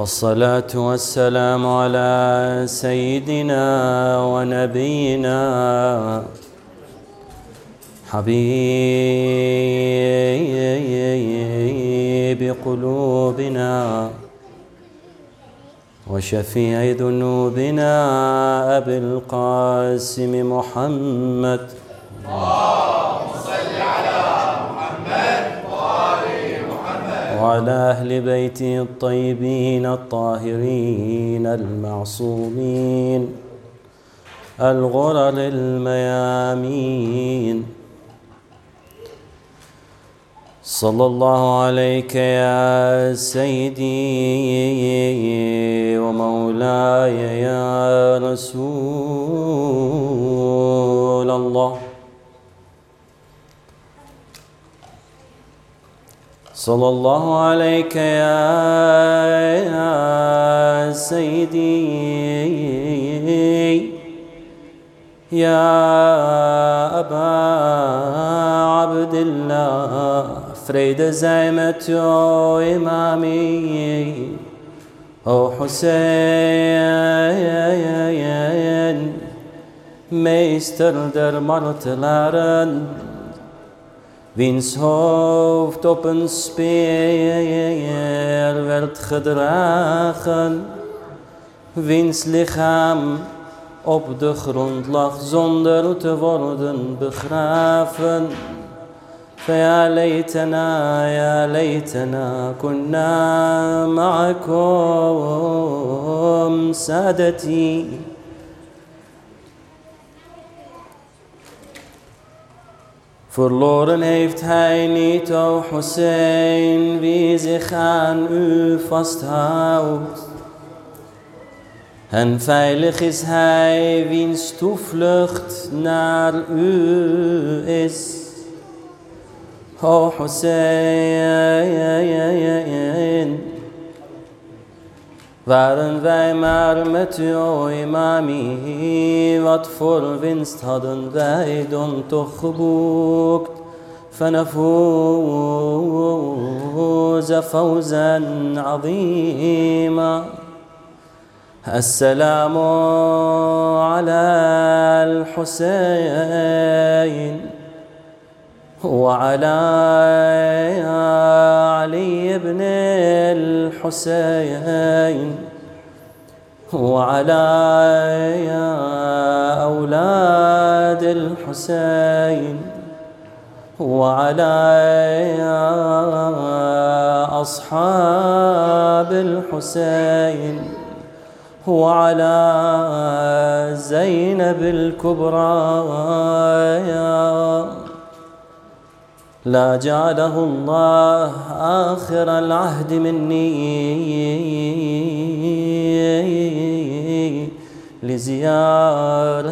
والصلاة والسلام على سيدنا ونبينا حبيب قلوبنا وشفيع ذنوبنا أبي القاسم محمد. وعلى أهل بيته الطيبين الطاهرين المعصومين. الغرر الميامين. صلى الله عليك يا سيدي ومولاي يا رسول الله. صلى الله عليك يا سيدي يا أبا عبد الله فريد زعمة إمامي. أو حسين meester der martelaren wiens hoofd op een speer werd gedragen, wiens lichaam op de grond lag zonder te worden begraven. فيا ليتنا يا ليتنا كنا معكم سادتي Verloren heeft hij niet, o Hussein, wie zich aan u vasthoudt. En veilig is hij, wiens toevlucht naar u is. O Hussein, Waren Væren deg mærmet og imami, voor winst hadden deg dumt og bukt, فنفوز فوزا عظيما السلام على الحسين وعلى علي بن الحسين وعلى أولاد الحسين وعلى أصحاب الحسين وعلى زينب الكبرى. لا جعله الله آخر العهد مني لزيارتكم.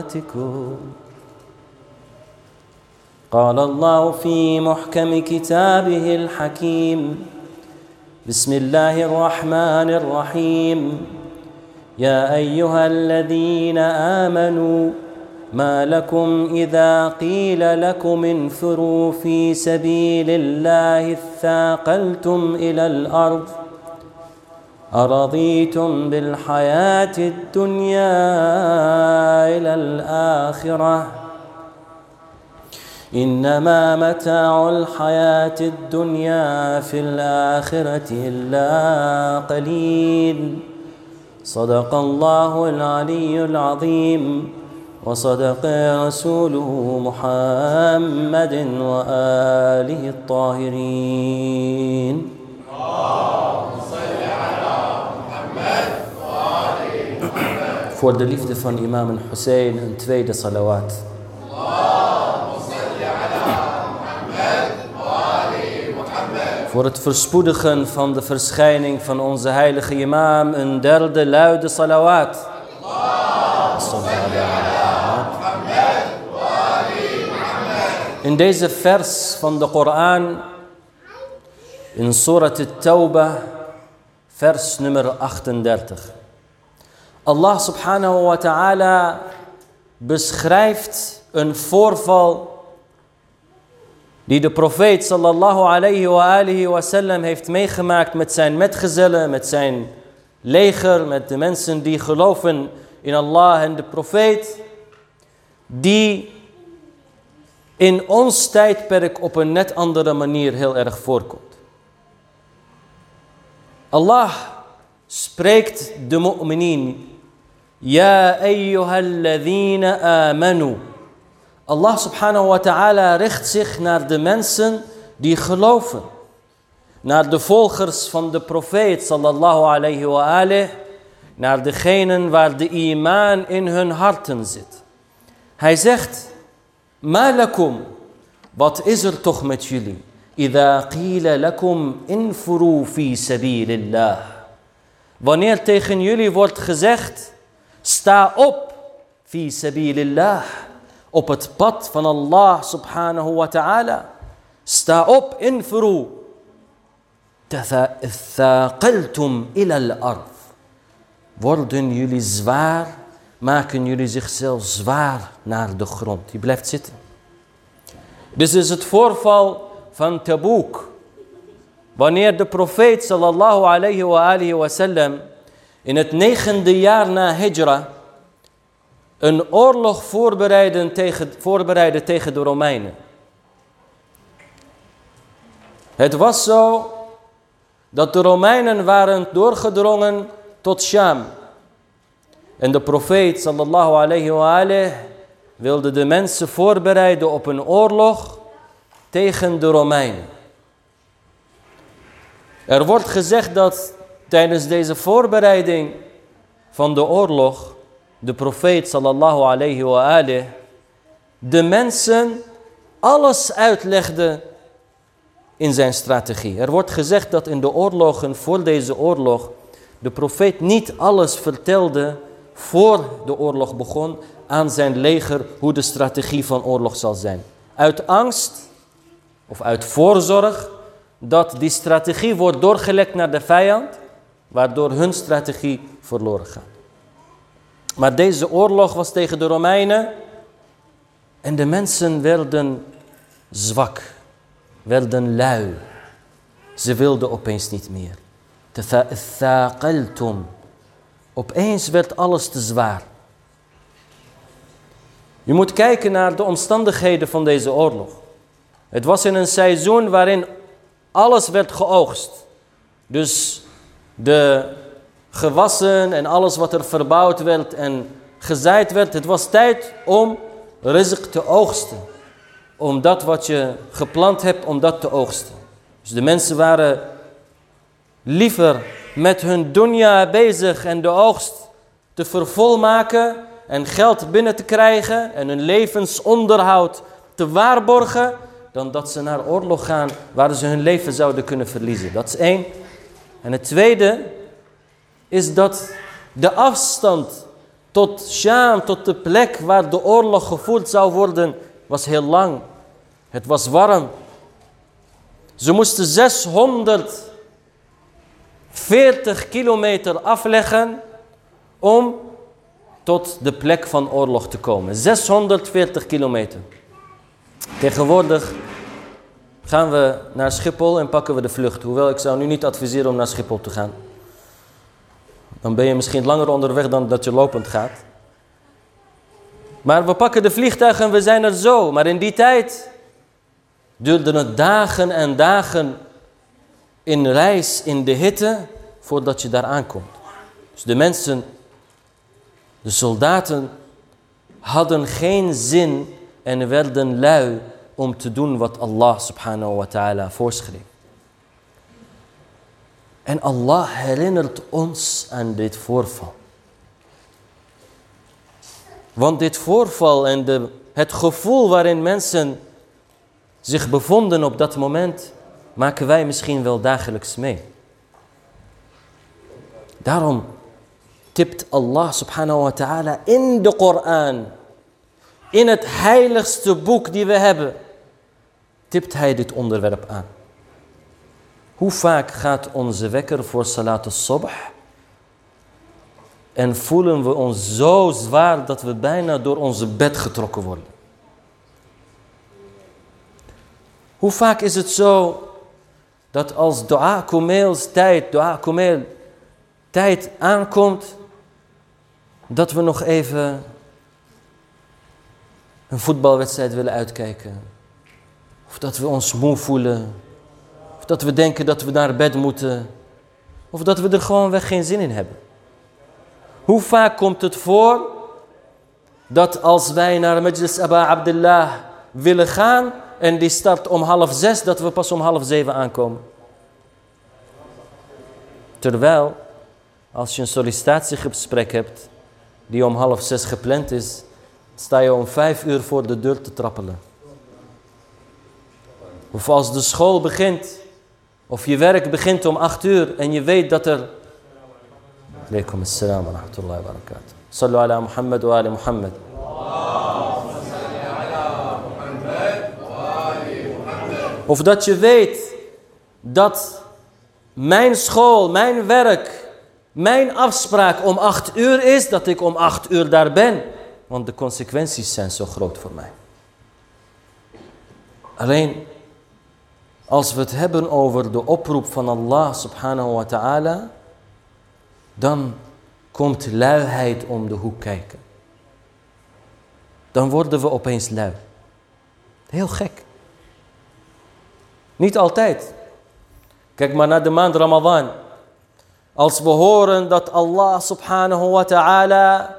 قال الله في محكم كتابه الحكيم بسم الله الرحمن الرحيم. يا أيها الذين آمنوا ما لكم إذا قيل لكم انفروا في سبيل الله اثاقلتم إلى الأرض أرضيتم بالحياة الدنيا إلى الآخرة إنما متاع الحياة الدنيا في الآخرة إلا قليل. صدق الله العلي العظيم. وصدق رسوله محمد وآله الطاهرين Voor de liefde van imam Hussein een tweede salawat. Voor het verspoedigen van de verschijning van onze heilige imam een derde luide salawat. In deze vers van de Koran, in Surat al-Tawbah, vers nummer 38. Allah subhanahu wa ta'ala beschrijft een voorval die de profeet sallallahu alayhi wa alihi wa sallam heeft meegemaakt met zijn metgezellen, met zijn leger, met de mensen die geloven in Allah en de profeet, die in ons tijdperk op een net andere manier heel erg voorkomt. Allah spreekt de mu'minin. Ja ayyuhalladhina amanu. Allah subhanahu wa ta'ala richt zich naar de mensen die geloven. Naar de volgers van de profeet sallallahu alayhi wa alih. Naar degenen waar de iman in hun harten zit. Hij zegt, Malakum, wat is er toch met jullie? إذا قيل لكم انفروا في سبيل الله Wanneer tegen jullie wordt gezegd, sta op, fi sabilillah, op het pad van Allah subhanahu wa ta'ala. Sta op, infru. Thaqaltum ila al-ard. Worden jullie zwaar, maken jullie zichzelf zwaar naar de grond. Die blijft zitten. Dit is het voorval van Tabuk. Wanneer de profeet sallallahu alayhi wa alihi wa sallam in het negende jaar na Hijra een oorlog voorbereidde tegen, voorbereidde tegen de Romeinen. Het was zo dat de Romeinen waren doorgedrongen tot Sham. En de profeet sallallahu alayhi wa wilde de mensen voorbereiden op een oorlog tegen de Romeinen. Er wordt gezegd dat tijdens deze voorbereiding van de oorlog de profeet sallallahu alayhi wa de mensen alles uitlegde in zijn strategie. Er wordt gezegd dat in de oorlogen voor deze oorlog de profeet niet alles vertelde voor de oorlog begon aan zijn leger hoe de strategie van oorlog zal zijn. Uit angst of uit voorzorg dat die strategie wordt doorgelekt naar de vijand, waardoor hun strategie verloren gaat. Maar deze oorlog was tegen de Romeinen en de mensen werden zwak, werden lui. Ze wilden opeens niet meer. Opeens werd alles te zwaar. Je moet kijken naar de omstandigheden van deze oorlog. Het was in een seizoen waarin alles werd geoogst. Dus de gewassen en alles wat er verbouwd werd en gezaaid werd. Het was tijd om rizq te oogsten. Om dat wat je geplant hebt, om dat te oogsten. Dus de mensen waren liever met hun dunya bezig en de oogst te vervolmaken en geld binnen te krijgen en hun levensonderhoud te waarborgen dan dat ze naar oorlog gaan waar ze hun leven zouden kunnen verliezen. Dat is één. En het tweede is dat de afstand tot Sham, tot de plek waar de oorlog gevoerd zou worden, was heel lang. Het was warm. Ze moesten 640 kilometer afleggen om tot de plek van oorlog te komen. 640 kilometer. Tegenwoordig gaan we naar Schiphol en pakken we de vlucht. Hoewel ik zou nu niet adviseren om naar Schiphol te gaan. Dan ben je misschien langer onderweg dan dat je lopend gaat. Maar we pakken de vliegtuig en we zijn er zo. Maar in die tijd duurde het dagen en dagen in reis in de hitte voordat je daar aankomt. Dus de mensen, de soldaten, hadden geen zin en werden lui om te doen wat Allah subhanahu wa ta'ala voorschreef. En Allah herinnert ons aan dit voorval. Want dit voorval en de, het gevoel waarin mensen zich bevonden op dat moment, maken wij misschien wel dagelijks mee. Daarom tipt Allah subhanahu wa ta'ala in de Koran in het heiligste boek die we hebben, tipt hij dit onderwerp aan. Hoe vaak gaat onze wekker voor salat al-subh en voelen we ons zo zwaar dat we bijna door onze bed getrokken worden? Hoe vaak is het zo dat als dua kumeels tijd, dua kumeel, tijd aankomt dat we nog even een voetbalwedstrijd willen uitkijken. Of dat we ons moe voelen. Of dat we denken dat we naar bed moeten. Of dat we er gewoon weg geen zin in hebben. Hoe vaak komt het voor dat als wij naar Majlis Aba Abdullah willen gaan en die start om half zes, dat we pas om half zeven aankomen? Terwijl, als je een sollicitatiegesprek hebt die om half zes gepland is, sta je om vijf uur voor de deur te trappelen. Of als de school begint, of je werk begint om acht uur en je weet dat er... Alaykum assalam wa rahmatullahi wa barakatuh. Sallu ala Muhammad wa ali Muhammad. Of dat je weet dat mijn school, mijn werk, mijn afspraak om acht uur is, dat ik om acht uur daar ben. Want de consequenties zijn zo groot voor mij. Alleen als we het hebben over de oproep van Allah subhanahu wa ta'ala, dan komt luiheid om de hoek kijken. Dan worden we opeens lui. Heel gek. Niet altijd. Kijk maar naar de maand Ramadan. Als we horen dat Allah subhanahu wa ta'ala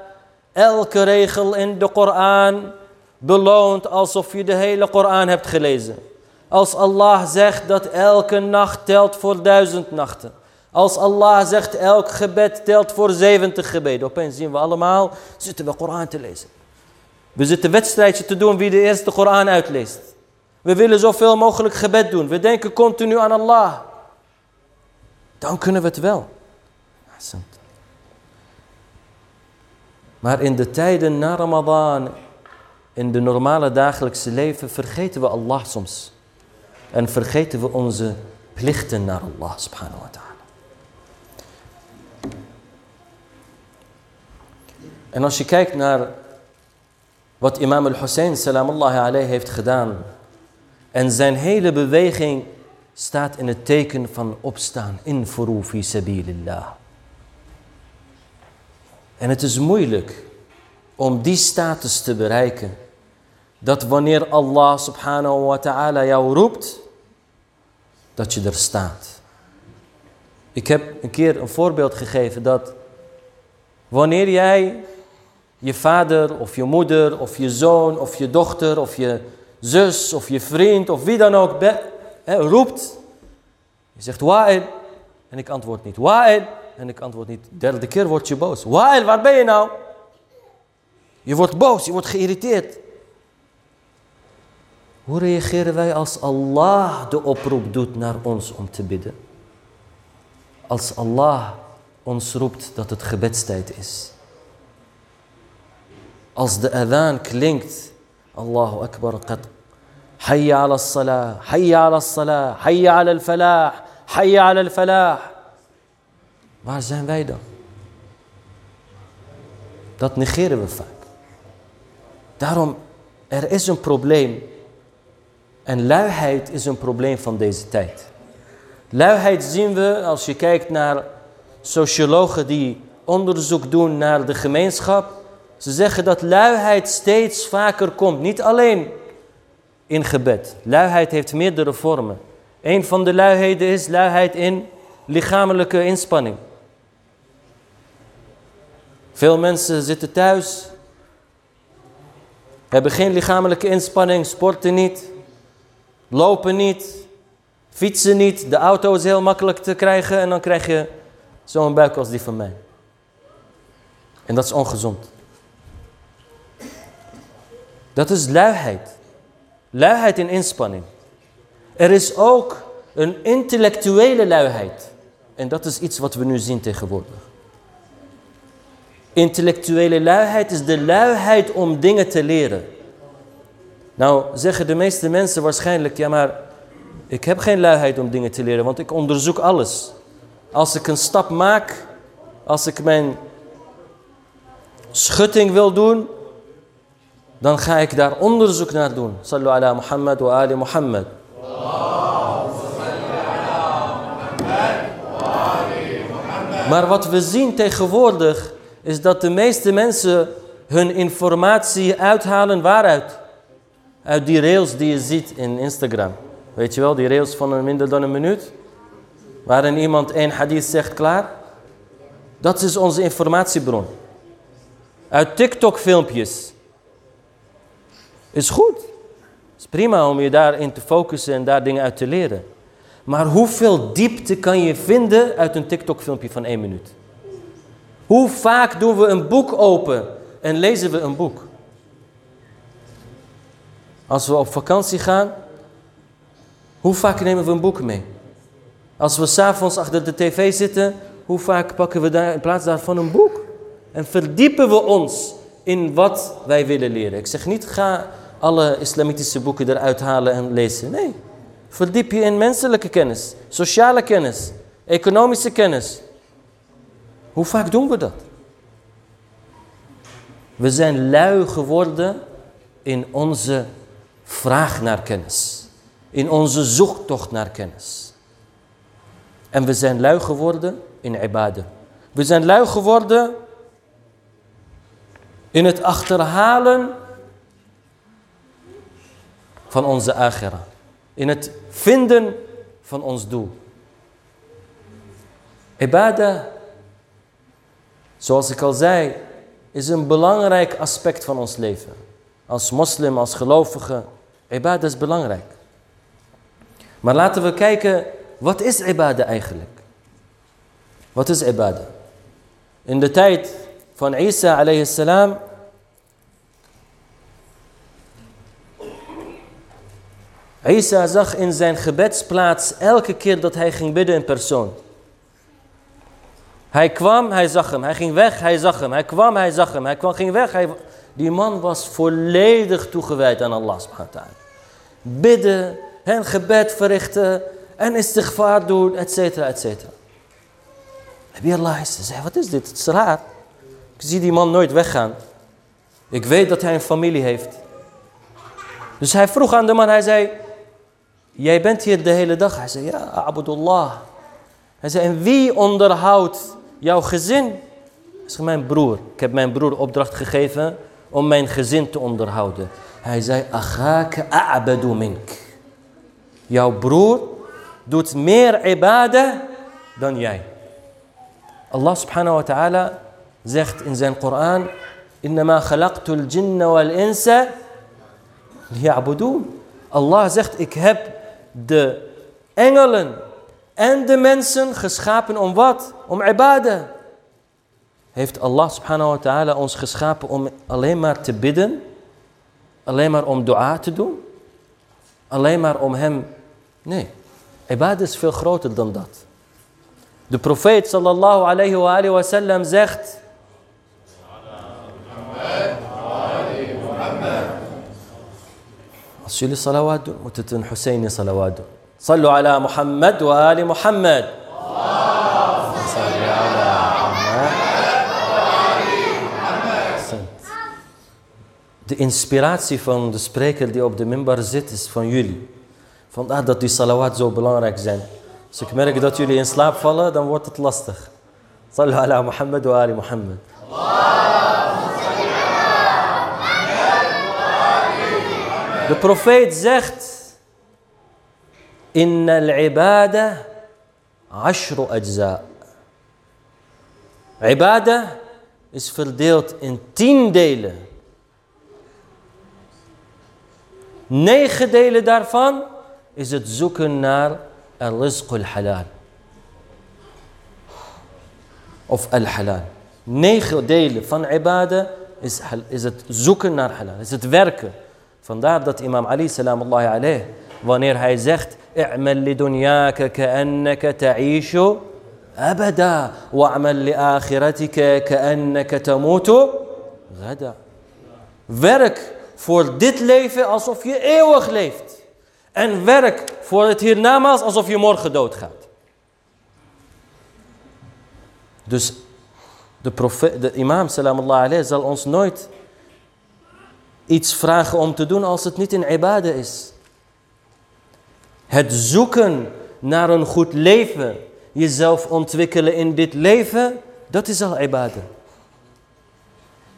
elke regel in de Koran beloont alsof je de hele Koran hebt gelezen. Als Allah zegt dat elke nacht telt voor duizend nachten. Als Allah zegt elk gebed telt voor 70 gebeden. Opeens zien we allemaal, zitten we Koran te lezen. We zitten wedstrijdje te doen wie de eerste Koran uitleest. We willen zoveel mogelijk gebed doen. We denken continu aan Allah. Dan kunnen we het wel. Maar in de tijden na Ramadan, in de normale dagelijkse leven, vergeten we Allah soms. En vergeten we onze plichten naar Allah subhanahu wa ta'ala. En als je kijkt naar wat imam al-Hussein salamullahi alayhi heeft gedaan. En zijn hele beweging staat in het teken van opstaan. in fi sabilillah. En het is moeilijk om die status te bereiken. Dat wanneer Allah subhanahu wa ta'ala jou roept, dat je er staat. Ik heb een keer een voorbeeld gegeven dat wanneer jij je vader of je moeder of je zoon of je dochter of je zus of je vriend of wie dan ook roept. Je zegt Wa'il en ik antwoord niet. Wa'il en ik antwoord niet. Derde keer word je boos. Wa'il, waar ben je nou? Je wordt boos, je wordt geïrriteerd. Hoe reageren wij als Allah de oproep doet naar ons om te bidden? Als Allah ons roept dat het gebedstijd is. Als de adhan klinkt, Allahu Akbar, qad Hayya ala salah, hayya ala salah, hayya ala al-falah, hayya ala al-falah. Waar zijn wij dan? Dat negeren we vaak. Daarom, er is een probleem. En luiheid is een probleem van deze tijd. Luiheid zien we als je kijkt naar sociologen die onderzoek doen naar de gemeenschap. Ze zeggen dat luiheid steeds vaker komt. Niet alleen in gebed. Luiheid heeft meerdere vormen. Een van de luiheden is luiheid in lichamelijke inspanning. Veel mensen zitten thuis, hebben geen lichamelijke inspanning, sporten niet, lopen niet, fietsen niet. De auto is heel makkelijk te krijgen en dan krijg je zo'n buik als die van mij. En dat is ongezond. Dat is luiheid. Luiheid in inspanning. Er is ook een intellectuele luiheid. En dat is iets wat we nu zien tegenwoordig. Intellectuele luiheid is de luiheid om dingen te leren. Nou zeggen de meeste mensen waarschijnlijk, ja maar ik heb geen luiheid om dingen te leren, want ik onderzoek alles. Als ik een stap maak, als ik mijn schutting wil doen, dan ga ik daar onderzoek naar doen. Sallu ala Muhammad wa ali Muhammad. Maar wat we zien tegenwoordig is dat de meeste mensen hun informatie uithalen waaruit? Uit die rails die je ziet in Instagram. Weet je wel, die rails van minder dan een minuut? Waarin iemand één hadith zegt klaar. Dat is onze informatiebron. Uit TikTok filmpjes. Is goed. Is prima om je daarin te focussen en daar dingen uit te leren. Maar hoeveel diepte kan je vinden uit een TikTok filmpje van één minuut? Hoe vaak doen we een boek open en lezen we een boek? Als we op vakantie gaan, hoe vaak nemen we een boek mee? Als we s'avonds achter de tv zitten, hoe vaak pakken we daar in plaats daarvan een boek? En verdiepen we ons in wat wij willen leren. Ik zeg niet, ga alle islamitische boeken eruit halen en lezen. Nee, verdiep je in menselijke kennis, sociale kennis, economische kennis. Hoe vaak doen we dat? We zijn lui geworden in onze vraag naar kennis. In onze zoektocht naar kennis. En we zijn lui geworden in ibadah. We zijn lui geworden in het achterhalen van onze agira. In het vinden van ons doel. Ibadah, zoals ik al zei, is een belangrijk aspect van ons leven. Als moslim, als gelovige, ibadah is belangrijk. Maar laten we kijken, wat is ibadah eigenlijk? Wat is ibadah? In de tijd van Isa alayhi salam Isa zag in zijn gebedsplaats elke keer dat hij ging bidden in persoon. Hij kwam, hij zag hem. Hij ging weg, hij zag hem. Hij kwam, hij zag hem. Hij kwam, ging weg. Hij... Die man was volledig toegewijd aan Allah. Bidden en gebed verrichten en istighfar doen, et cetera, et cetera. Nabi Allah zei, wat is dit? Het is. Ik zie die man nooit weggaan. Ik weet dat hij een familie heeft. Dus hij vroeg aan de man, hij zei, jij bent hier de hele dag. Hij zei, ja, Abdullah. Hij zei, en wie onderhoudt jouw gezin? Hij zei, mijn broer. Ik heb mijn broer opdracht gegeven om mijn gezin te onderhouden. Hij zei, achake a'badu mink. Jouw broer doet meer ibadah dan jij. Allah subhanahu wa ta'ala zegt in zijn Koran, Innama khalaqtul jinna wal insa liya'budun. Allah zegt, ik heb de engelen en de mensen geschapen om wat? Om ibadah. Heeft Allah subhanahu wa ta'ala ons geschapen om alleen maar te bidden? Alleen maar om dua te doen? Alleen maar om hem... Nee, ibadah is veel groter dan dat. De profeet sallallahu alayhi wa, alayhi wa sallam zegt... Doen, moet het een Husseini salawat doen. Sallu ala Muhammad wa ali Muhammad. De inspiratie van de spreker die op de minbar zit is van jullie. Vandaar dat die salawat zo belangrijk zijn. Als ik merk dat jullie in slaap vallen, dan wordt het lastig. Sallu ala Muhammad wa ali Muhammad. De profeet zegt... Inna al-ibada ashru ajza. Ibada is verdeeld in tien delen. Negen delen daarvan is het zoeken naar al-rizq al-halal. Of al-halal. Negen delen van ibada is, is het zoeken naar halal, is het werken. Vandaar dat imam Ali salamullahi alayh, wanneer hij zegt, i'mal li dunyaka ka'annaka ta'ishu abada, wa'mal li akhiratika ka'annaka gada. Werk voor dit leven alsof je eeuwig leeft. En werk voor het hiernamaals alsof je morgen doodgaat. Dus de, profeet, de imam, salam zal ons nooit iets vragen om te doen als het niet in ibadah is. Het zoeken naar een goed leven jezelf ontwikkelen in dit leven, dat is al ibadah.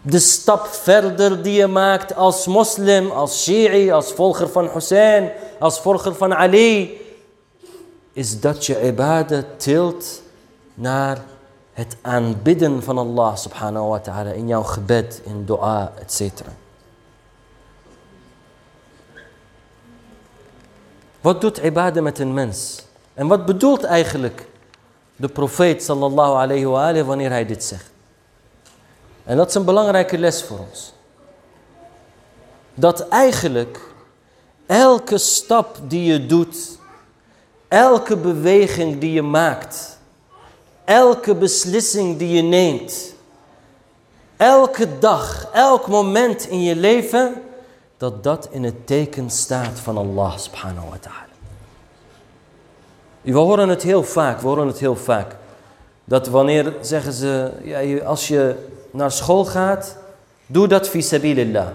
De stap verder die je maakt als moslim, als shi'i, als volger van Hussein, als volger van Ali, is dat je ibadah tilt naar het aanbidden van Allah subhanahu wa ta'ala in jouw gebed, in dua, etc. Wat doet ibadah met een mens? En wat bedoelt eigenlijk de profeet sallallahu alayhi wa wanneer hij dit zegt? En dat is een belangrijke les voor ons. Dat eigenlijk elke stap die je doet, elke beweging die je maakt, elke beslissing die je neemt, elke dag, elk moment in je leven, dat dat in het teken staat van Allah subhanahu wa ta'ala. We horen het heel vaak, we horen het heel vaak. Dat wanneer zeggen ze, ja, als je naar school gaat, doe dat fi sabilillah.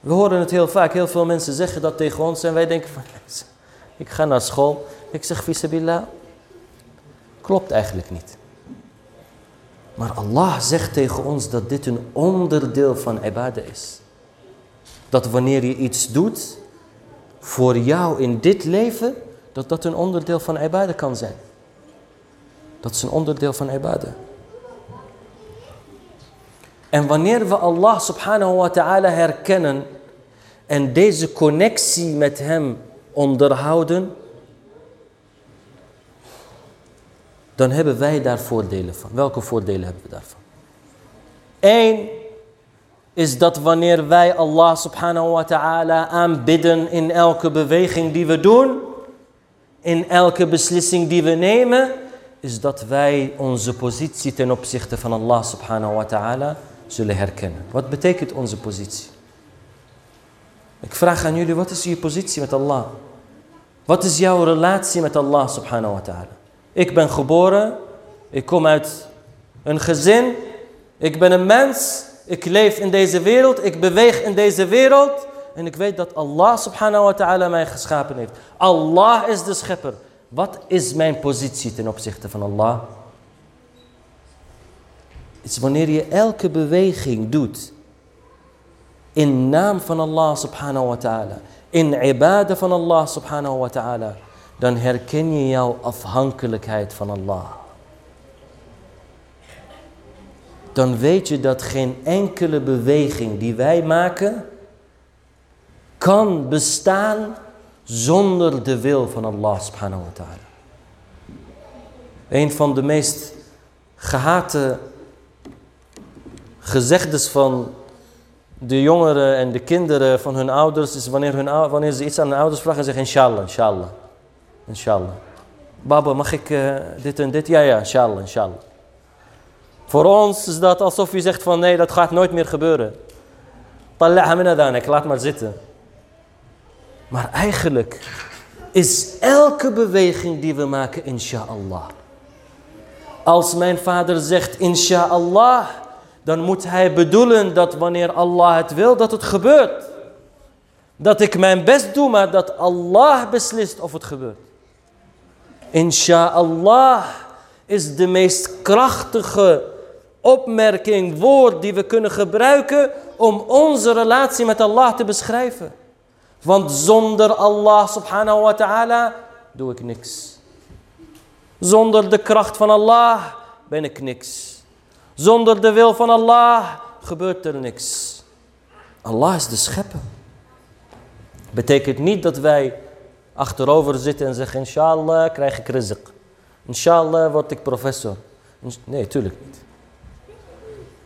We horen het heel vaak, heel veel mensen zeggen dat tegen ons en wij denken van, ik ga naar school, ik zeg fi sabilillah. Klopt eigenlijk niet. Maar Allah zegt tegen ons dat dit een onderdeel van ibadah is. Dat wanneer je iets doet voor jou in dit leven, dat dat een onderdeel van ibadah kan zijn. Dat is een onderdeel van ibadah. En wanneer we Allah subhanahu wa ta'ala herkennen en deze connectie met hem onderhouden, dan hebben wij daar voordelen van. Welke voordelen hebben we daarvan? Eén is dat wanneer wij Allah subhanahu wa ta'ala aanbidden in elke beweging die we doen, in elke beslissing die we nemen, is dat wij onze positie ten opzichte van Allah subhanahu wa ta'ala zullen herkennen. Wat betekent onze positie? Ik vraag aan jullie, wat is je positie met Allah? Wat is jouw relatie met Allah subhanahu wa ta'ala? Ik ben geboren, ik kom uit een gezin, ik ben een mens, ik leef in deze wereld, ik beweeg in deze wereld en ik weet dat Allah subhanahu wa ta'ala mij geschapen heeft. Allah is de schepper. Wat is mijn positie ten opzichte van Allah? is wanneer je elke beweging doet in naam van Allah subhanahu wa ta'ala, in ibadah van Allah subhanahu wa ta'ala, dan herken je jouw afhankelijkheid van Allah. Dan weet je dat geen enkele beweging die wij maken kan bestaan zonder de wil van Allah subhanahu wa ta'ala. Een van de meest gehate gezegdes van de jongeren en de kinderen van hun ouders is wanneer, hun, ze iets aan hun ouders vragen, zeggen inshallah, inshallah, inshallah. Baba, mag ik uh, dit en dit? Ja, ja, inshallah, inshallah. Voor ons is dat alsof je zegt van nee, dat gaat nooit meer gebeuren. ik laat maar zitten. Maar eigenlijk is elke beweging die we maken inshallah. Als mijn vader zegt inshallah, dan moet hij bedoelen dat wanneer Allah het wil, dat het gebeurt. Dat ik mijn best doe, maar dat Allah beslist of het gebeurt. Insha'Allah is de meest krachtige opmerking, woord die we kunnen gebruiken om onze relatie met Allah te beschrijven. Want zonder Allah subhanahu wa ta'ala doe ik niks. Zonder de kracht van Allah ben ik niks. Zonder de wil van Allah gebeurt er niks. Allah is de schepper. Betekent niet dat wij achterover zitten en zeggen, inshallah krijg ik rizq. Inshallah word ik professor. Nee, tuurlijk niet.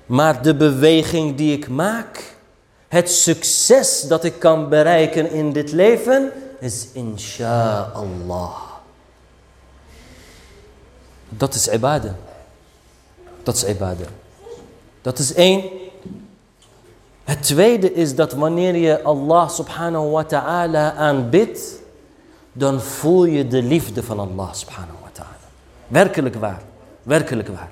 Maar de beweging die ik maak, het succes dat ik kan bereiken in dit leven, is inshallah. Dat is ibadah. Dat is ibadah. Dat is één. Het tweede is dat wanneer je Allah subhanahu wa ta'ala aanbidt, dan voel je de liefde van Allah subhanahu wa ta'ala. Werkelijk waar. Werkelijk waar.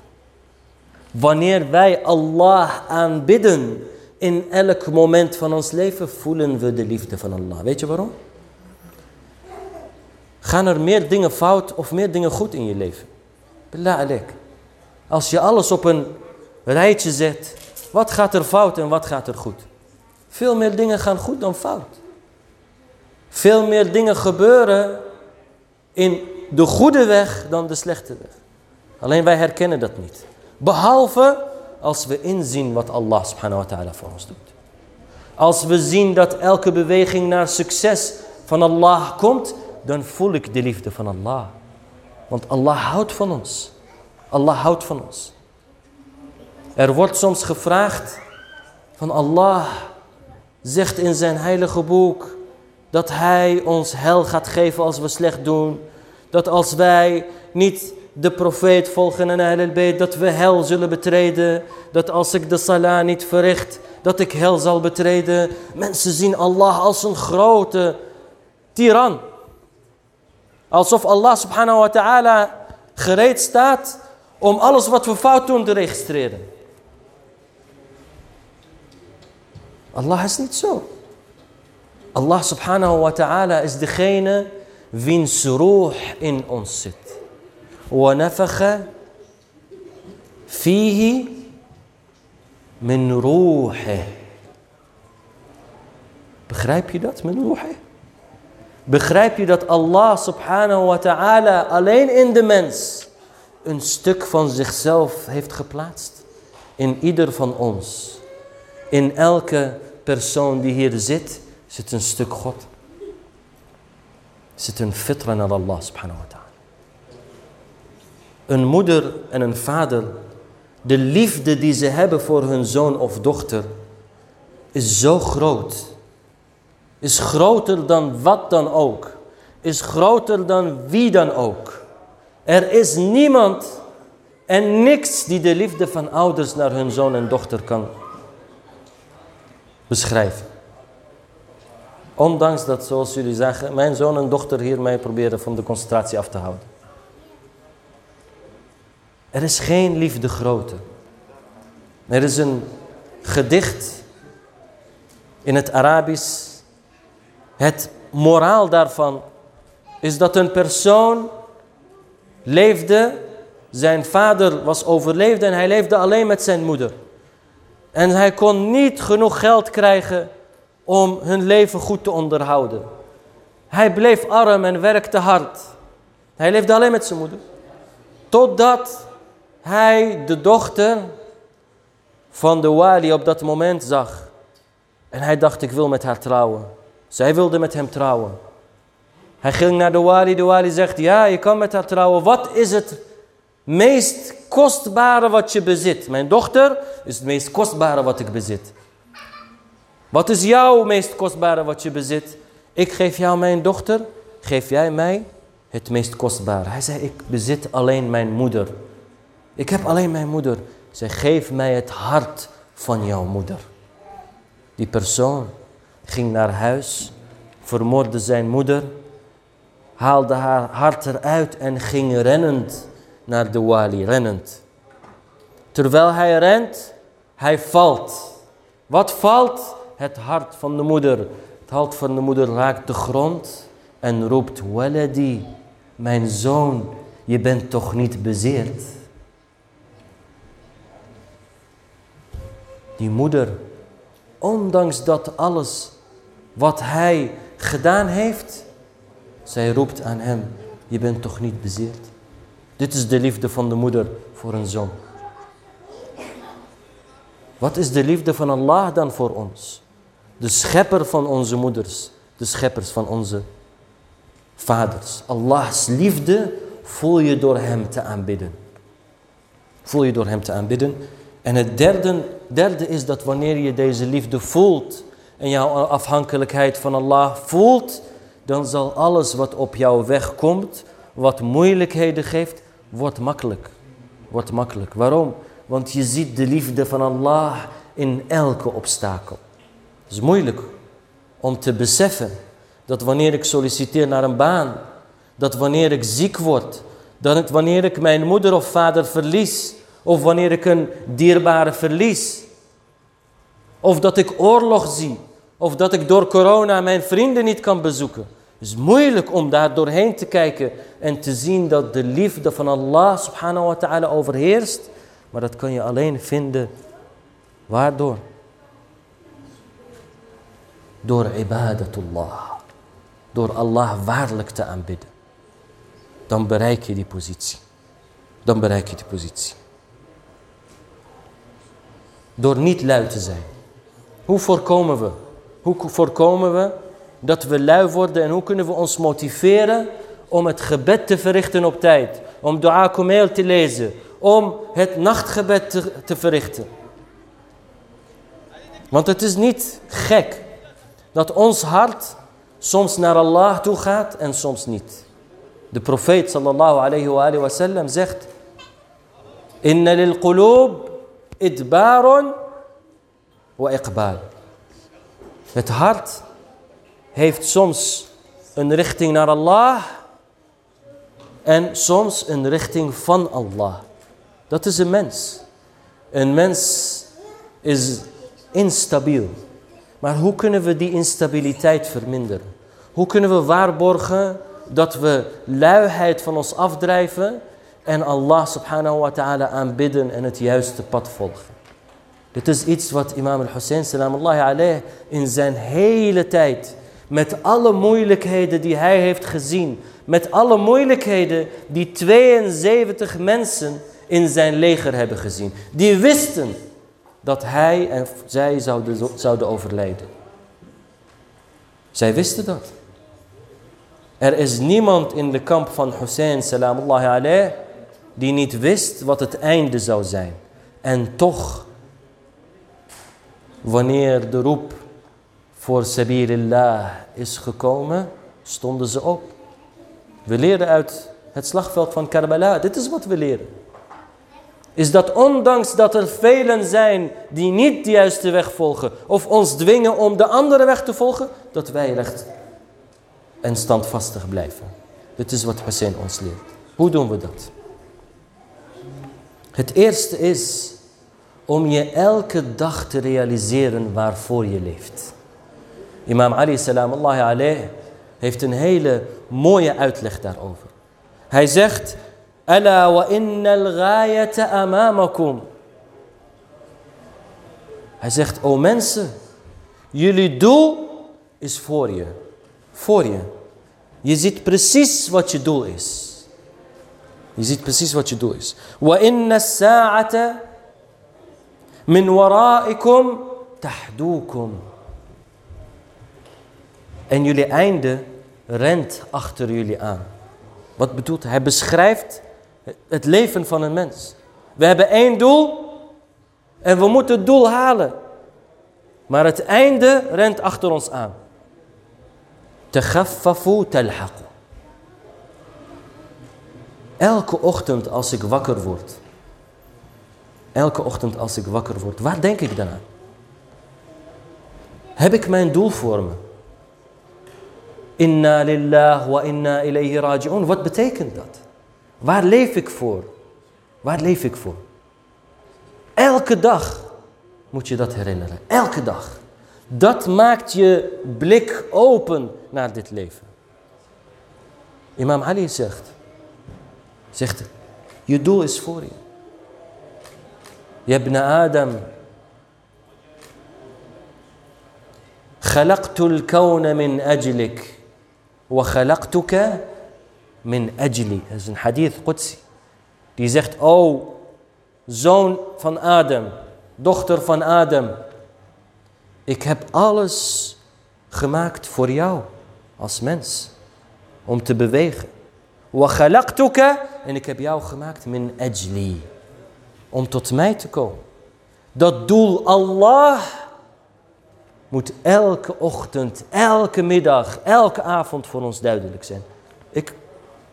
Wanneer wij Allah aanbidden in elk moment van ons leven, voelen we de liefde van Allah. Weet je waarom? gaan er meer dingen fout of meer dingen goed in je leven. Billah. Als je alles op een rijtje zet, wat gaat er fout en wat gaat er goed? Veel meer dingen gaan goed dan fout. Veel meer dingen gebeuren in de goede weg dan de slechte weg. Alleen wij herkennen dat niet. Behalve als we inzien wat Allah subhanahu wa ta'ala voor ons doet. Als we zien dat elke beweging naar succes van Allah komt, dan voel ik de liefde van Allah. Want Allah houdt van ons. Allah houdt van ons. Er wordt soms gevraagd van Allah, zegt in zijn heilige boek, dat hij ons hel gaat geven als we slecht doen. Dat als wij niet de profeet volgen en Ahlul dat we hel zullen betreden. Dat als ik de salah niet verricht, dat ik hel zal betreden. Mensen zien Allah als een grote tiran. Alsof Allah subhanahu wa ta'ala gereed staat om alles wat we fout doen te registreren. Allah is niet zo. Allah subhanahu wa ta'ala is degene wiens roh in ons zit. ونفخ فيه من روحه Begrijp je dat, min ruhi? Begrijp je dat Allah subhanahu wa ta'ala alleen in de mens een stuk van zichzelf heeft geplaatst? In ieder van ons. In elke persoon die hier zit, zit een stuk God. Zit een fitra naar Allah subhanahu wa ta'ala een moeder en een vader, de liefde die ze hebben voor hun zoon of dochter, is zo groot. Is groter dan wat dan ook. Is groter dan wie dan ook. Er is niemand en niks die de liefde van ouders naar hun zoon en dochter kan beschrijven. Ondanks dat, zoals jullie zeggen, mijn zoon en dochter hier mij proberen van de concentratie af te houden. Er is geen liefde groter. Er is een gedicht in het Arabisch. Het moraal daarvan is dat een persoon leefde, zijn vader was overleefd en hij leefde alleen met zijn moeder. En hij kon niet genoeg geld krijgen om hun leven goed te onderhouden. Hij bleef arm en werkte hard. Hij leefde alleen met zijn moeder. Totdat hij de dochter van de wali op dat moment zag. En hij dacht, ik wil met haar trouwen. Zij wilde met hem trouwen. Hij ging naar de wali. De wali zegt, ja, je kan met haar trouwen. Wat is het meest kostbare wat je bezit? Mijn dochter is het meest kostbare wat ik bezit. Wat is jouw meest kostbare wat je bezit? Ik geef jou mijn dochter, geef jij mij het meest kostbare. Hij zei, ik bezit alleen mijn moeder. Ik heb alleen mijn moeder. Zij geef mij het hart van jouw moeder. Die persoon ging naar huis, vermoordde zijn moeder, haalde haar hart eruit en ging rennend naar de wali, rennend. Terwijl hij rent, hij valt. Wat valt? Het hart van de moeder. Het hart van de moeder raakt de grond en roept, Waladi, mijn zoon, je bent toch niet bezeerd? Die moeder, ondanks dat alles wat hij gedaan heeft, zij roept aan hem, je bent toch niet bezeerd? Dit is de liefde van de moeder voor een zoon. Wat is de liefde van Allah dan voor ons? De schepper van onze moeders, de scheppers van onze vaders. Allahs liefde voel je door hem te aanbidden. Voel je door hem te aanbidden. En het derde, derde is dat wanneer je deze liefde voelt en jouw afhankelijkheid van Allah voelt, dan zal alles wat op jouw weg komt, wat moeilijkheden geeft, wordt makkelijk. Wordt makkelijk. Waarom? Want je ziet de liefde van Allah in elke obstakel. Het is moeilijk om te beseffen dat wanneer ik solliciteer naar een baan, dat wanneer ik ziek word, dat wanneer ik mijn moeder of vader verlies, of wanneer ik een dierbare verlies. Of dat ik oorlog zie. Of dat ik door corona mijn vrienden niet kan bezoeken. Het is moeilijk om daar doorheen te kijken en te zien dat de liefde van Allah subhanahu wa ta'ala overheerst. Maar dat kan je alleen vinden. Waardoor? Door ibadatullah. Door Allah waarlijk te aanbidden. Dan bereik je die positie. Dan bereik je die positie. Door niet lui te zijn. Hoe voorkomen we? Hoe voorkomen we dat we lui worden en hoe kunnen we ons motiveren om het gebed te verrichten op tijd? Om dua kumeel te lezen, om het nachtgebed te, te verrichten. Want het is niet gek dat ons hart soms naar Allah toe gaat en soms niet. De profeet sallallahu alayhi wa, alayhi wa sallam zegt: Inna lil qulub idbarun wa iqbal. Het hart heeft soms een richting naar Allah en soms een richting van Allah. Dat is een mens. Een mens is instabiel. Maar hoe kunnen we die instabiliteit verminderen? Hoe kunnen we waarborgen dat we luiheid van ons afdrijven en Allah subhanahu wa ta'ala aanbidden en het juiste pad volgen? Dit is iets wat imam al-Hussein salamullahi alayh in zijn hele tijd met alle moeilijkheden die hij heeft gezien, met alle moeilijkheden die 72 mensen in zijn leger hebben gezien. Die wisten dat hij en zij zouden, zouden overlijden. Zij wisten dat. Er is niemand in de kamp van Hussein salamullahi alayh die niet wist wat het einde zou zijn. En toch, wanneer de roep voor Sabilillah is gekomen, stonden ze op. We leren uit het slagveld van Karbala. Dit is wat we leren. Is dat ondanks dat er velen zijn die niet de juiste weg volgen. Of ons dwingen om de andere weg te volgen. Dat wij recht en standvastig blijven. Dit is wat Hussein ons leert. Hoe doen we dat? Het eerste is om je elke dag te realiseren waarvoor je leeft. Imam Ali salamullahi alayh heeft een hele mooie uitleg daarover. Hij zegt, Ala wa innal ghayata amamakum. Hij zegt, o mensen, jullie doel is voor je. Voor je. Je ziet precies wat je doel is. Je ziet precies wat je doel is. En jullie einde rent achter jullie aan. Wat bedoelt hij? Hij beschrijft het leven van een mens. We hebben één doel en we moeten het doel halen. Maar het einde rent achter ons aan. Talhaqu. Elke ochtend als ik wakker word. Elke ochtend als ik wakker word. Waar denk ik dan aan? Heb ik mijn doel voor me? Inna lillah wa inna ilayhi raji'un. Wat betekent dat? Waar leef ik voor? Waar leef ik voor? Elke dag moet je dat herinneren. Elke dag. Dat maakt je blik open naar dit leven. Imam Ali zegt, zegt, je doel is voor je. Je ibn Adam, خلقت الكون من أجلك وخلقتك min ajli. Dat is een hadith Qudsi. Die zegt, o zoon van Adam, dochter van Adam. Ik heb alles gemaakt voor jou als mens. Om te bewegen. Khalaqtuka. En ik heb jou gemaakt min ajli. Om tot mij te komen. Dat doel Allah moet elke ochtend, elke middag, elke avond voor ons duidelijk zijn. Ik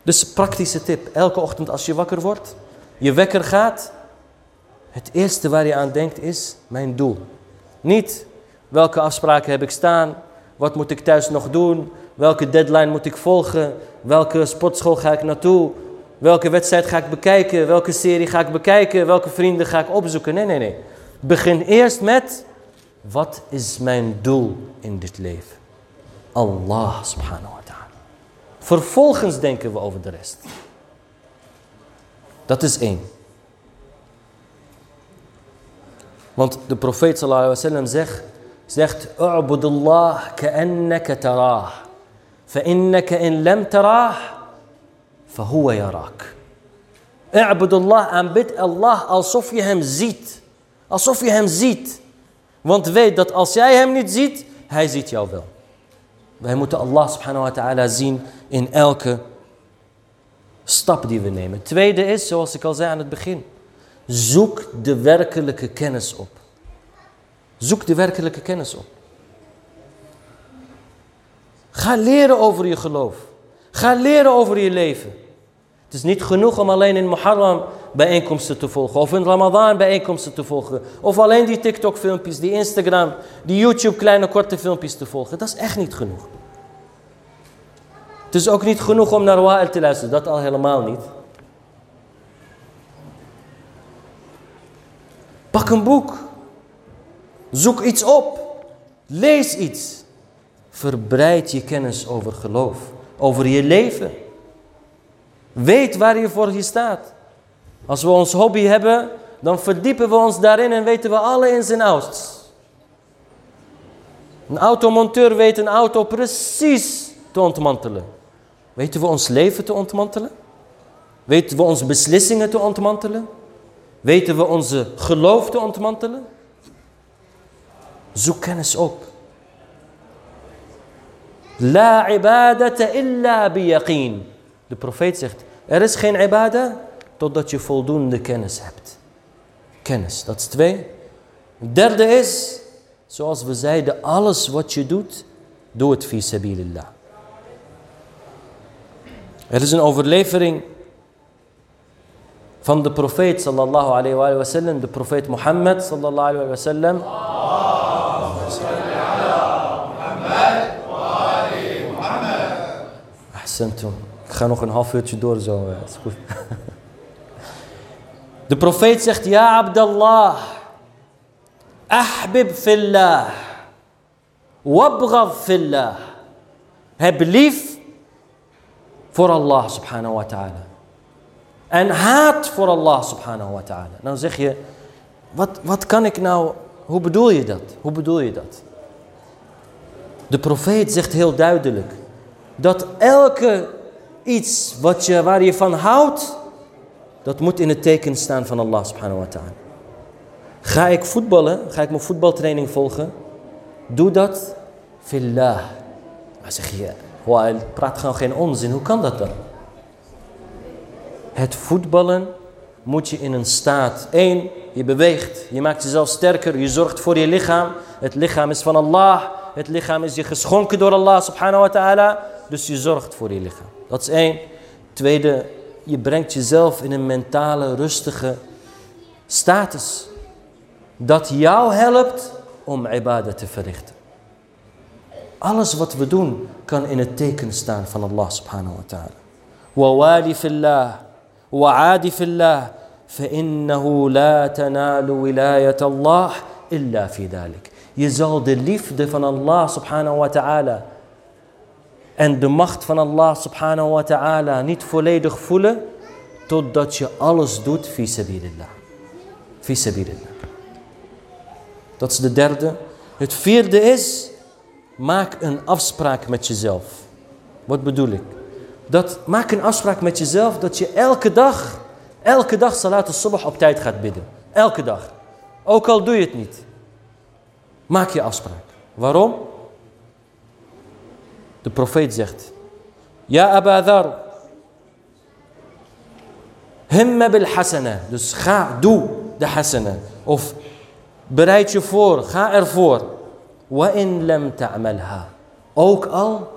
dus praktische tip. Elke ochtend als je wakker wordt, je wekker gaat. Het eerste waar je aan denkt is mijn doel. Niet welke afspraken heb ik staan. Wat moet ik thuis nog doen? Welke deadline moet ik volgen? Welke sportschool ga ik naartoe? Welke wedstrijd ga ik bekijken? Welke serie ga ik bekijken? Welke vrienden ga ik opzoeken? Nee, nee, nee. Begin eerst met, wat is mijn doel in dit leven? Allah subhanahu wa ta'ala. Vervolgens denken we over de rest. Dat is één. Want de profeet sallallahu alaihi zegt, zegt ka'annaka tarah. فإنك إن لم تراه فهو يراك. U'budullah aanbid Allah alsof je hem ziet. Alsof je hem ziet. Want weet dat als jij hem niet ziet, hij ziet jou wel. Wij moeten Allah subhanahu wa ta'ala zien in elke stap die we nemen. Tweede is, zoals ik al zei aan het begin, zoek de werkelijke kennis op. Zoek de werkelijke kennis op. Ga leren over je geloof. Ga leren over je leven. Het is niet genoeg om alleen in Muharram bijeenkomsten te volgen. Of in Ramadan bijeenkomsten te volgen. Of alleen die TikTok filmpjes, die Instagram, die YouTube kleine korte filmpjes te volgen. Dat is echt niet genoeg. Het is ook niet genoeg om naar Wa'il te luisteren. Dat al helemaal niet. Pak een boek. Zoek iets op. Lees iets. Verbreid je kennis over geloof. Over je leven. Weet waar je voor je staat. Als we ons hobby hebben, dan verdiepen we ons daarin en weten we alle ins en outs. Een automonteur weet een auto precies te ontmantelen. Weten we ons leven te ontmantelen? Weten we onze beslissingen te ontmantelen? Weten we onze geloof te ontmantelen? Zoek kennis op. La ibadata illa biyaqeen. De profeet zegt, er is geen ibadah totdat je voldoende kennis hebt. Kennis, dat is twee. Het derde is, zoals we zeiden, alles wat je doet, doe het fi sabilillah. Er is een overlevering van de profeet sallallahu alayhi wa sallam, de profeet Mohammed sallallahu alayhi wa sallam. Ahsantum. Ik ga nog een half uurtje door zo. Is goed. De profeet zegt, ja Abdallah, ahbib fillah, wabghad fillah. Heb lief voor Allah subhanahu wa ta'ala. En haat voor Allah subhanahu wa ta'ala. Dan zeg je, wat, wat kan ik nou, hoe bedoel je dat? Hoe bedoel je dat? De profeet zegt heel duidelijk, dat elke iets wat je, waar je van houdt, dat moet in het teken staan van Allah subhanahu wa ta'ala. Ga ik voetballen, ga ik mijn voetbaltraining volgen, doe dat fillah. Maar zeg je, praat gewoon geen onzin. Hoe kan dat dan? Het voetballen moet je in een staat. Eén, je beweegt. Je maakt jezelf sterker. Je zorgt voor je lichaam. Het lichaam is van Allah. Het lichaam is je geschonken door Allah subhanahu wa ta'ala Dus je zorgt voor je lichaam. Dat is één. Tweede, je brengt jezelf in een mentale, rustige status. Dat jou helpt om ibadah te verrichten. Alles wat we doen kan in het teken staan van Allah subhanahu wa ta'ala. ووالي في الله وعادي في الله فإنه لا تنال ولاية الله إلا في ذلك. Je zal de liefde van Allah subhanahu wa ta'ala en de macht van Allah subhanahu wa ta'ala niet volledig voelen totdat je alles doet fi. Fi. Dat is de derde. Het vierde is Maak een afspraak met jezelf. Wat bedoel ik? Dat, maak een afspraak met jezelf dat je elke dag, elke dag salat al-subh op tijd gaat bidden. Elke dag. Ook al doe je het niet. Maak je afspraak. Waarom? De profeet zegt, Ja Aba Dhar, Himme bil hasana. Dus ga, doe de hasana. Of bereid je voor, ga ervoor. Wa in lam ta'malha. Ook al,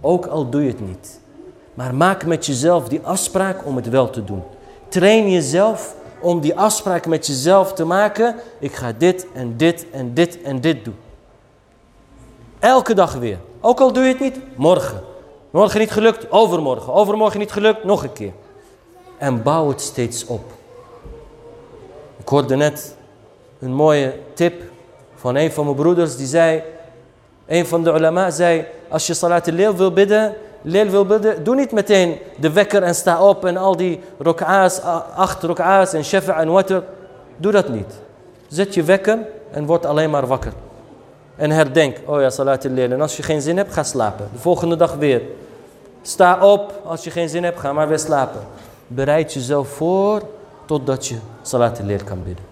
ook al doe je het niet. Maar maak met jezelf die afspraak om het wel te doen. Train jezelf om die afspraak met jezelf te maken. Ik ga dit en dit en dit en dit doen. Elke dag weer. Ook al doe je het niet, morgen. Morgen niet gelukt, overmorgen. Overmorgen niet gelukt, nog een keer. En bouw het steeds op. Ik hoorde net een mooie tip van een van mijn broeders die zei, een van de ulama zei, als je salat al wil bidden, leel wil bidden, doe niet meteen de wekker en sta op en al die rok'a's, acht rok'a's en shafa en water. Doe dat niet. Zet je wekker en word alleen maar wakker. En herdenk, oh ja, salat al En als je geen zin hebt, ga slapen. De volgende dag weer. Sta op, als je geen zin hebt, ga maar weer slapen. Bereid jezelf voor totdat je salat al kan bidden.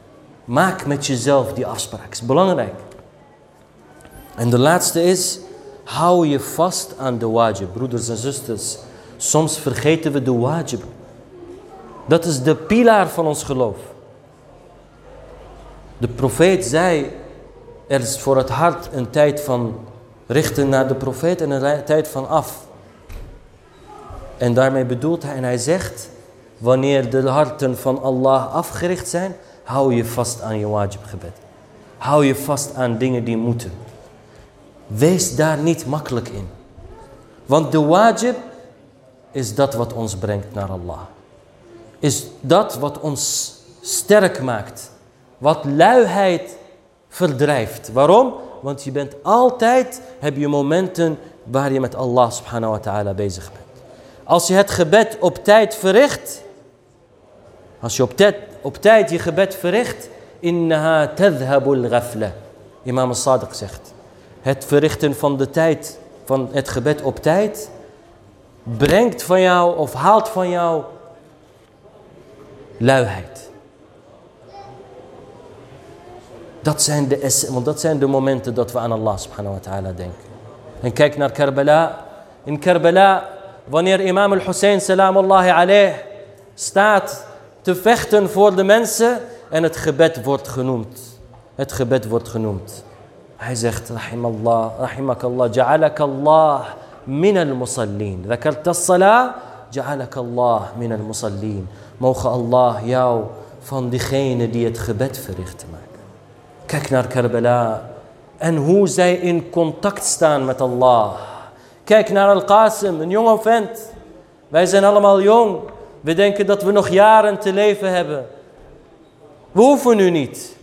Maak met jezelf die afspraak, is belangrijk. En de laatste is, hou je vast aan de wajib, broeders en zusters. Soms vergeten we de wajib. Dat is de pilaar van ons geloof. De profeet zei, er is voor het hart een tijd van richten naar de profeet en een tijd van af. En daarmee bedoelt hij, en hij zegt, wanneer de harten van Allah afgericht zijn, hou je vast aan je wajib gebed. Hou je vast aan dingen die moeten. Wees daar niet makkelijk in. Want de wajib is dat wat ons brengt naar Allah. Is dat wat ons sterk maakt. Wat luiheid verdrijft. Waarom? Want je bent altijd, heb je momenten waar je met Allah subhanahu wa ta'ala bezig bent. Als je het gebed op tijd verricht, als je op tijd, je gebed verricht, innaha tadhabul ghafla. Imam al-Sadiq zegt, het verrichten van de tijd, van het gebed op tijd, brengt van jou of haalt van jou luiheid. Dat zijn de, want dat zijn de momenten dat we aan Allah subhanahu wa ta'ala denken. En kijk naar Karbala. In Karbala, wanneer imam al-Hussein salamullahi alayh staat te vechten voor de mensen en het gebed wordt genoemd. Het gebed wordt genoemd. Hij zegt, rahimallah, rahimakallah, ja'alakallah min al-musallin. Zakart as-salah, ja'alakallah min al-musallin. Mogen Allah jou van diegenen die het gebed verrichten maken. Kijk naar Karbala en hoe zij in contact staan met Allah. Kijk naar Al-Qasim, een jonge vent. Wij zijn allemaal jong. We denken dat we nog jaren te leven hebben. We hoeven nu niet.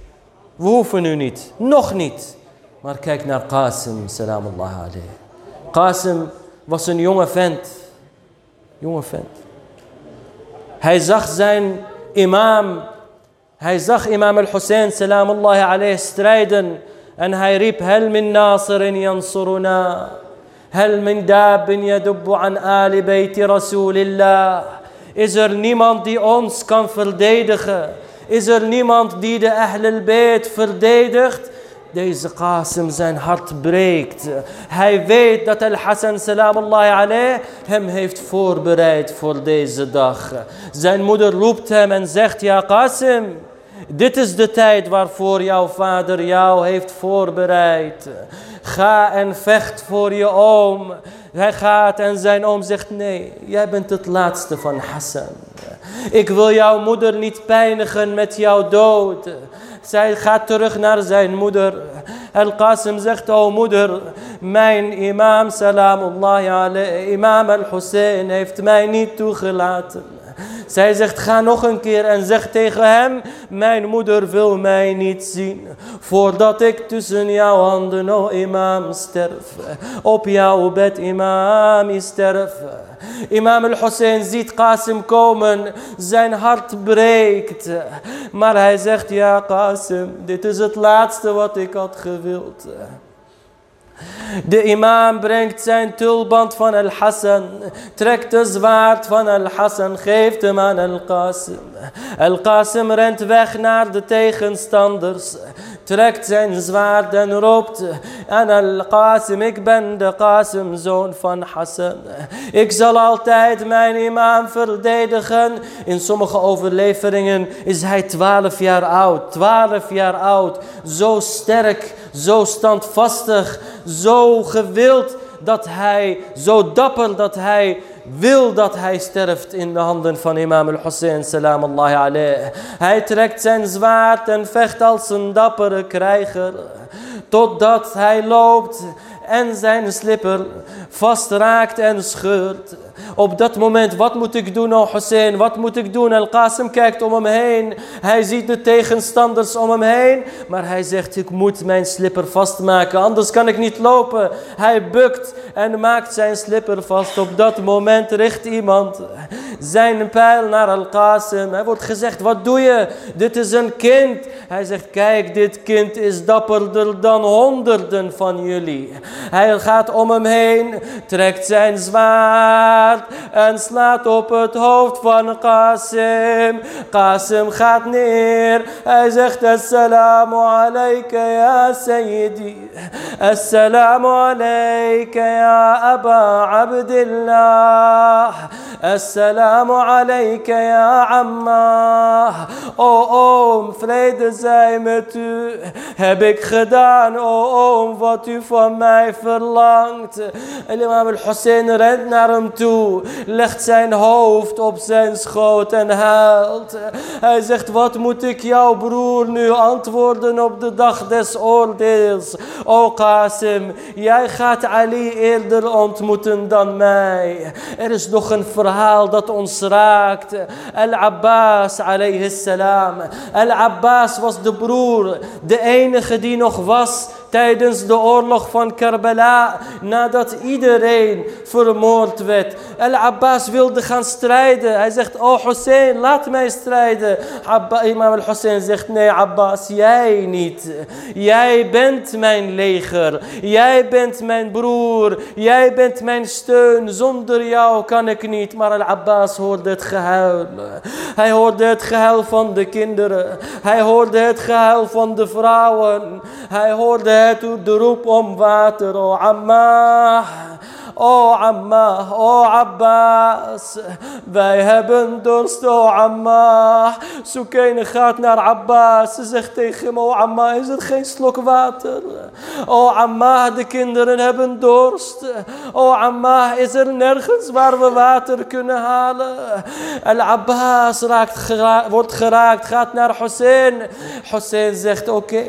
We hoeven nu niet. Nog niet. Maar kijk naar Qasim, salamullah alayhi. Qasim was een jonge vent. Jonge vent. Hij zag zijn imam هاي زخ إمام الحسين سلام الله عليه سترايدن أن هاي ريب هل من ناصر ينصرنا؟ هل من داب يدب عن آل بيت رسول الله؟ إزر نيمان دي أونس كان فرديدخ؟ إزر نيمان دي دي أهل البيت فرديدخت؟ ديز قاسم زين هارت بريك هاي فيت دات الحسن سلام الله عليه هم هيفت فور بريت فور ديز دخ زين مدر روبتا من زخت يا قاسم. Dit is de tijd waarvoor jouw vader jou heeft voorbereid. Ga en vecht voor je oom. Hij gaat en zijn oom zegt, nee, jij bent het laatste van Hassan. Ik wil jouw moeder niet pijnigen met jouw dood. Zij gaat terug naar zijn moeder. Al-Qasim zegt, oh moeder, mijn imam, salamullahi alayhi, imam al-Hussein heeft mij niet toegelaten. Zij zegt, ga nog een keer en zeg tegen hem, mijn moeder wil mij niet zien. Voordat ik tussen jouw handen, o imam, sterf. Op jouw bed, imam, sterf. Imam al-Hussein ziet Qasim komen, zijn hart breekt. Maar hij zegt, ja Qasim, dit is het laatste wat ik had gewild. De imam brengt zijn tulband van Al-Hassan, trekt de zwaard van Al-Hassan, geeft hem aan Al-Qasim. Al-Qasim rent weg naar de tegenstanders, trekt zijn zwaard en roept aan Al-Qasim, ik ben de Qasim, zoon van Hassan. Ik zal altijd mijn imam verdedigen. In sommige overleveringen is hij twaalf jaar oud, twaalf jaar oud, zo sterk, zo standvastig, zo gewild dat hij, zo dapper dat hij wil dat hij sterft in de handen van imam al-Hussein salam Allah. Hij trekt zijn zwaard en vecht als een dappere krijger. Totdat hij loopt en zijn slipper vastraakt en scheurt. Op dat moment, wat moet ik doen, oh Hussein? Wat moet ik doen? Al-Qasim kijkt om hem heen. Hij ziet de tegenstanders om hem heen. Maar hij zegt, ik moet mijn slipper vastmaken, anders kan ik niet lopen. Hij bukt en maakt zijn slipper vast. Op dat moment richt iemand zijn pijl naar Al-Qasim. Hij wordt gezegd, wat doe je? Dit is een kind. Hij zegt, kijk, dit kind is dapperder dan honderden van jullie. Hij gaat om hem heen, trekt zijn zwaard en slaat op het hoofd van Qasim. Qasim gaat neer. Hij zegt, Assalamu alayka ya Sayyidi. Assalamu alayka ya Aba Abdillah. Alayka ya Amma. O oom, vrede zij met u. Heb ik gedaan, o oom, wat u van mij verlangt. En imam al-Hussein rent naar hem toe. Legt zijn hoofd op zijn schoot en huilt. Hij zegt, wat moet ik jouw broer nu antwoorden op de dag des oordeels? O Qasim, jij gaat Ali eerder ontmoeten dan mij. Er is nog een verhaal dat ons raakt. Al-Abbas alayhi salam. Al-Abbas was de broer, de enige die nog was tijdens de oorlog van Karbala, nadat iedereen vermoord werd. Al-Abbas wilde gaan strijden. Hij zegt, oh Hussein, laat mij strijden. Abba, Imam al-Hussein zegt, nee Abbas, jij niet. Jij bent mijn leger. Jij bent mijn broer. Jij bent mijn steun. Zonder jou kan ik niet. Maar Al-Abbas hoorde het gehuil. Hij hoorde het gehuil van de kinderen. Hij hoorde het gehuil van de vrouwen. Hij hoorde het de roep om water. Oh Amma. Oh Abbas, wij hebben dorst, oh Amma. Soekene gaat naar Abbas, ze zegt tegen hem, oh Amma, is er geen slok water? Oh Amma, de kinderen hebben dorst. Oh Amma, is er nergens waar we water kunnen halen? El Abbas raakt, wordt geraakt, gaat naar Hussein. Hussein zegt, oké,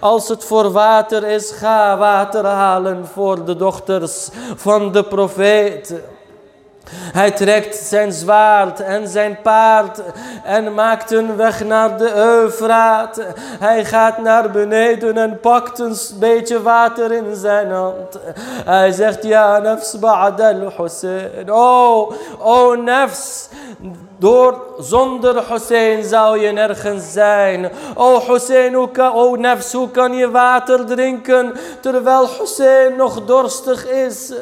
als het voor water is, ga water halen voor de dochters van de profeet. Hij trekt zijn zwaard en zijn paard en maakt een weg naar de Eufraat. Hij gaat naar beneden en pakt een beetje water in zijn hand. Hij zegt, ja, nafs ba'ad al-Hussein. Oh, oh, nafs, door, zonder Hussein zou je nergens zijn. O Hussein, hoe kan, o nefs, hoe kan je water drinken terwijl Hussein nog dorstig is?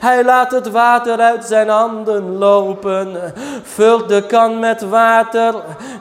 Hij laat het water uit zijn handen lopen. Vult de kan met water.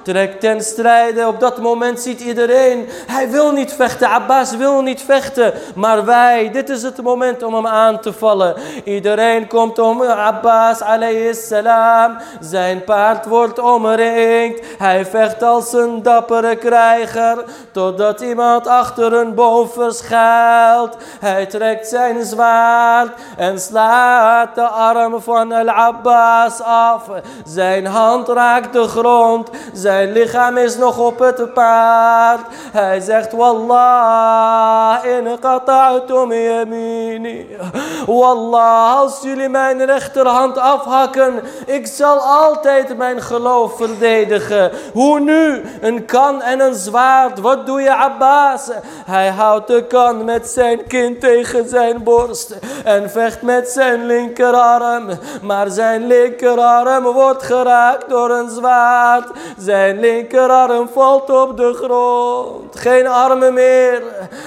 Trekt ten strijde. Op dat moment ziet iedereen. Hij wil niet vechten. Abbas wil niet vechten. Maar wij, dit is het moment om hem aan te vallen. Iedereen komt om Abbas alayhi salam. Zijn paard wordt omringd. Hij vecht als een dappere krijger. Totdat iemand achter een boom verschuilt. Hij trekt zijn zwaard en slaat de arm van Al-Abbas af. Zijn hand raakt de grond. Zijn lichaam is nog op het paard. Hij zegt, Wallah, in qata'tum yamini. Wallah, als jullie mijn rechterhand afhakken, ik zal altijd mijn geloof verdedigen. Hoe nu? Een kan en een zwaard. Wat doe je Abbas? Hij houdt de kan met zijn kind tegen zijn borst. En vecht met zijn linkerarm. Maar zijn linkerarm wordt geraakt door een zwaard. Zijn linkerarm valt op de grond. Geen armen meer.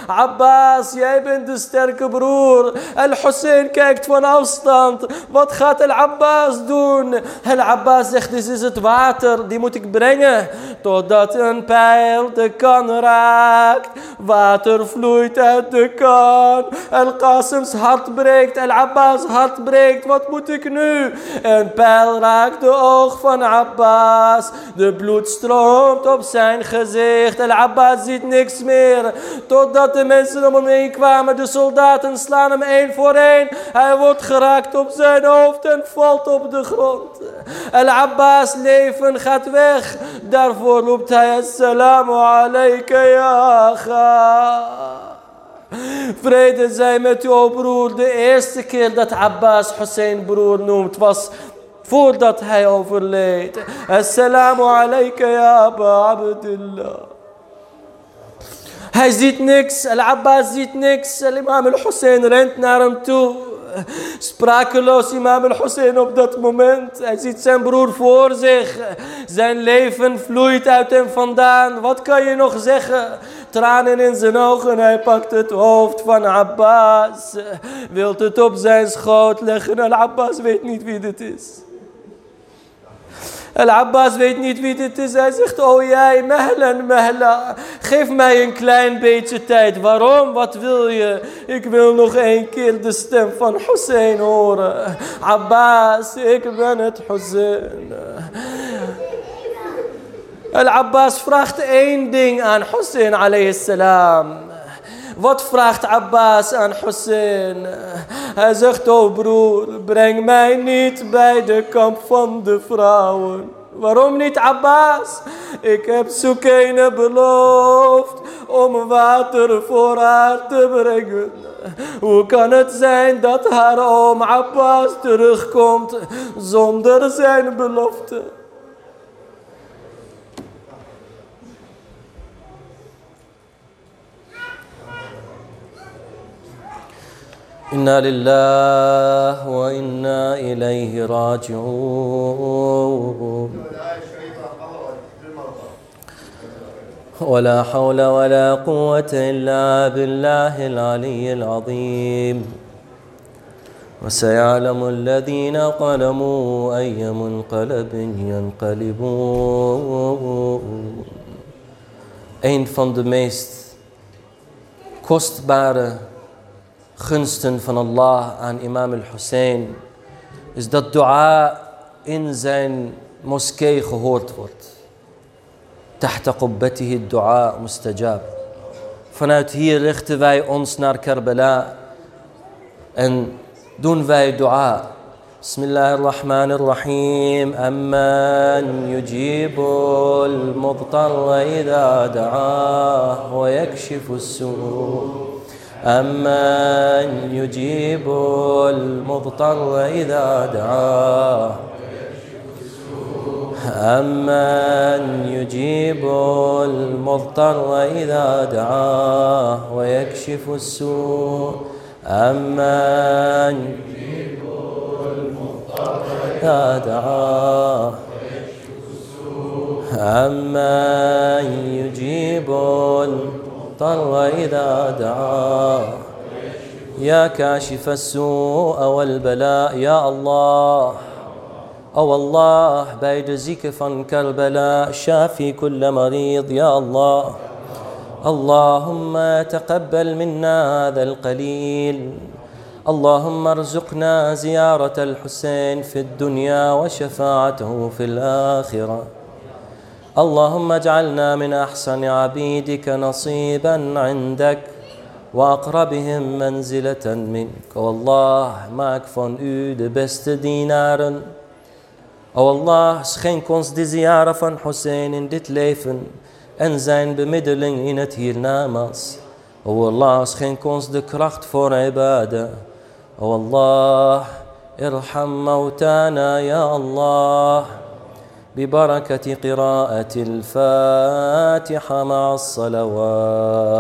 Abbas, jij bent de sterke broer. Al-Hussein kijkt van afstand. Wat gaat Al-Abbas doen? Al-Abbas zegt, dit is het water, die moet ik brengen. Totdat een pijl de kan raakt. Water vloeit uit de kan. Al-Qasim's hart breekt. Al-Abbas hart breekt. Wat moet ik nu? Een pijl raakt de oog van Abbas. De bloed stroomt op zijn gezicht. Al-Abbas ziet niks meer. Totdat de mensen om hem heen kwamen. De soldaten slaan hem één voor één. Hij wordt geraakt op zijn hoofd en valt op de grond. Al-Abbas leven gaat weg. Daarvoor roept hij assalamu alayka ya Vrede zij met jou broer. De eerste keer dat Abbas Hussein broer noemt was voordat hij overleed. Assalamu alayka ya Aba Abdullah. Hij ziet niks, Al-Abbas ziet niks, Al-Imam Al-Hussein rent naar hem toe. Sprakeloos Imam al-Hussein op dat moment. Hij ziet zijn broer voor zich. Zijn leven vloeit uit hem vandaan. Wat kan je nog zeggen? Tranen in zijn ogen. Hij pakt het hoofd van Abbas. Wilt het op zijn schoot leggen. Al-Abbas weet niet wie dit is. Al-Abbas weet niet wie dit is. Hij zegt, oh jij, mehlan, mehla. Geef mij een klein beetje tijd. Waarom? Wat wil je? Ik wil nog één keer de stem van Hussein horen. Abbas, ik ben het Hussein. Al-Abbas vraagt één ding aan Hussein alayhi salam. Wat vraagt Abbas aan Hussein? Hij zegt, oh broer, breng mij niet bij de kamp van de vrouwen. Waarom niet Abbas? Ik heb Soekene beloofd om water voor haar te brengen. Hoe kan het zijn dat haar oom Abbas terugkomt zonder zijn belofte? إنا لله وإنا إليه راجعون. ولا حول ولا قوة إلا بالله العلي العظيم. وسيعلم الذين ظلموا أي منقلب ينقلبون. Een van de meest kostbare gunsten van Allah aan imam al-Hussein is dat dua in zijn moskee gehoord wordt. تحت قبته الدعاء mustajab. Vanuit hier richten wij ons naar Karbala en doen wij dua. بسم الله الرحمن الرحيم أمن يجيب المضطر إذا دعاه ويكشف السوء أمن يجيب المضطر إذا دعاه. أمن يجيب المضطر إذا دعاه ويكشف السوء. أمن يجيب المضطر إذا دعاه أمن يجيب المضطر المضطر إذا دعاه يا كاشف السوء والبلاء يا الله. أو الله بيجزيك فن كربلاء شافي كل مريض يا الله. اللهم تقبل منا هذا القليل. اللهم ارزقنا زيارة الحسين في الدنيا وشفاعته في الآخرة. اللهم اجعلنا من أحسن عبيدك نصيبا عندك وأقربهم منزلة منك. والله ما اكفون أو بست دينار أو الله سخينك uns دي زيارة von حسين ديت ليفن. أن زين بمدلين إن تيل ناماس أو الله سخينك uns دي كرافت فور عبادة. أو الله ارحم موتانا يا الله. ببركة قراءة الفاتحة مع الصلوات.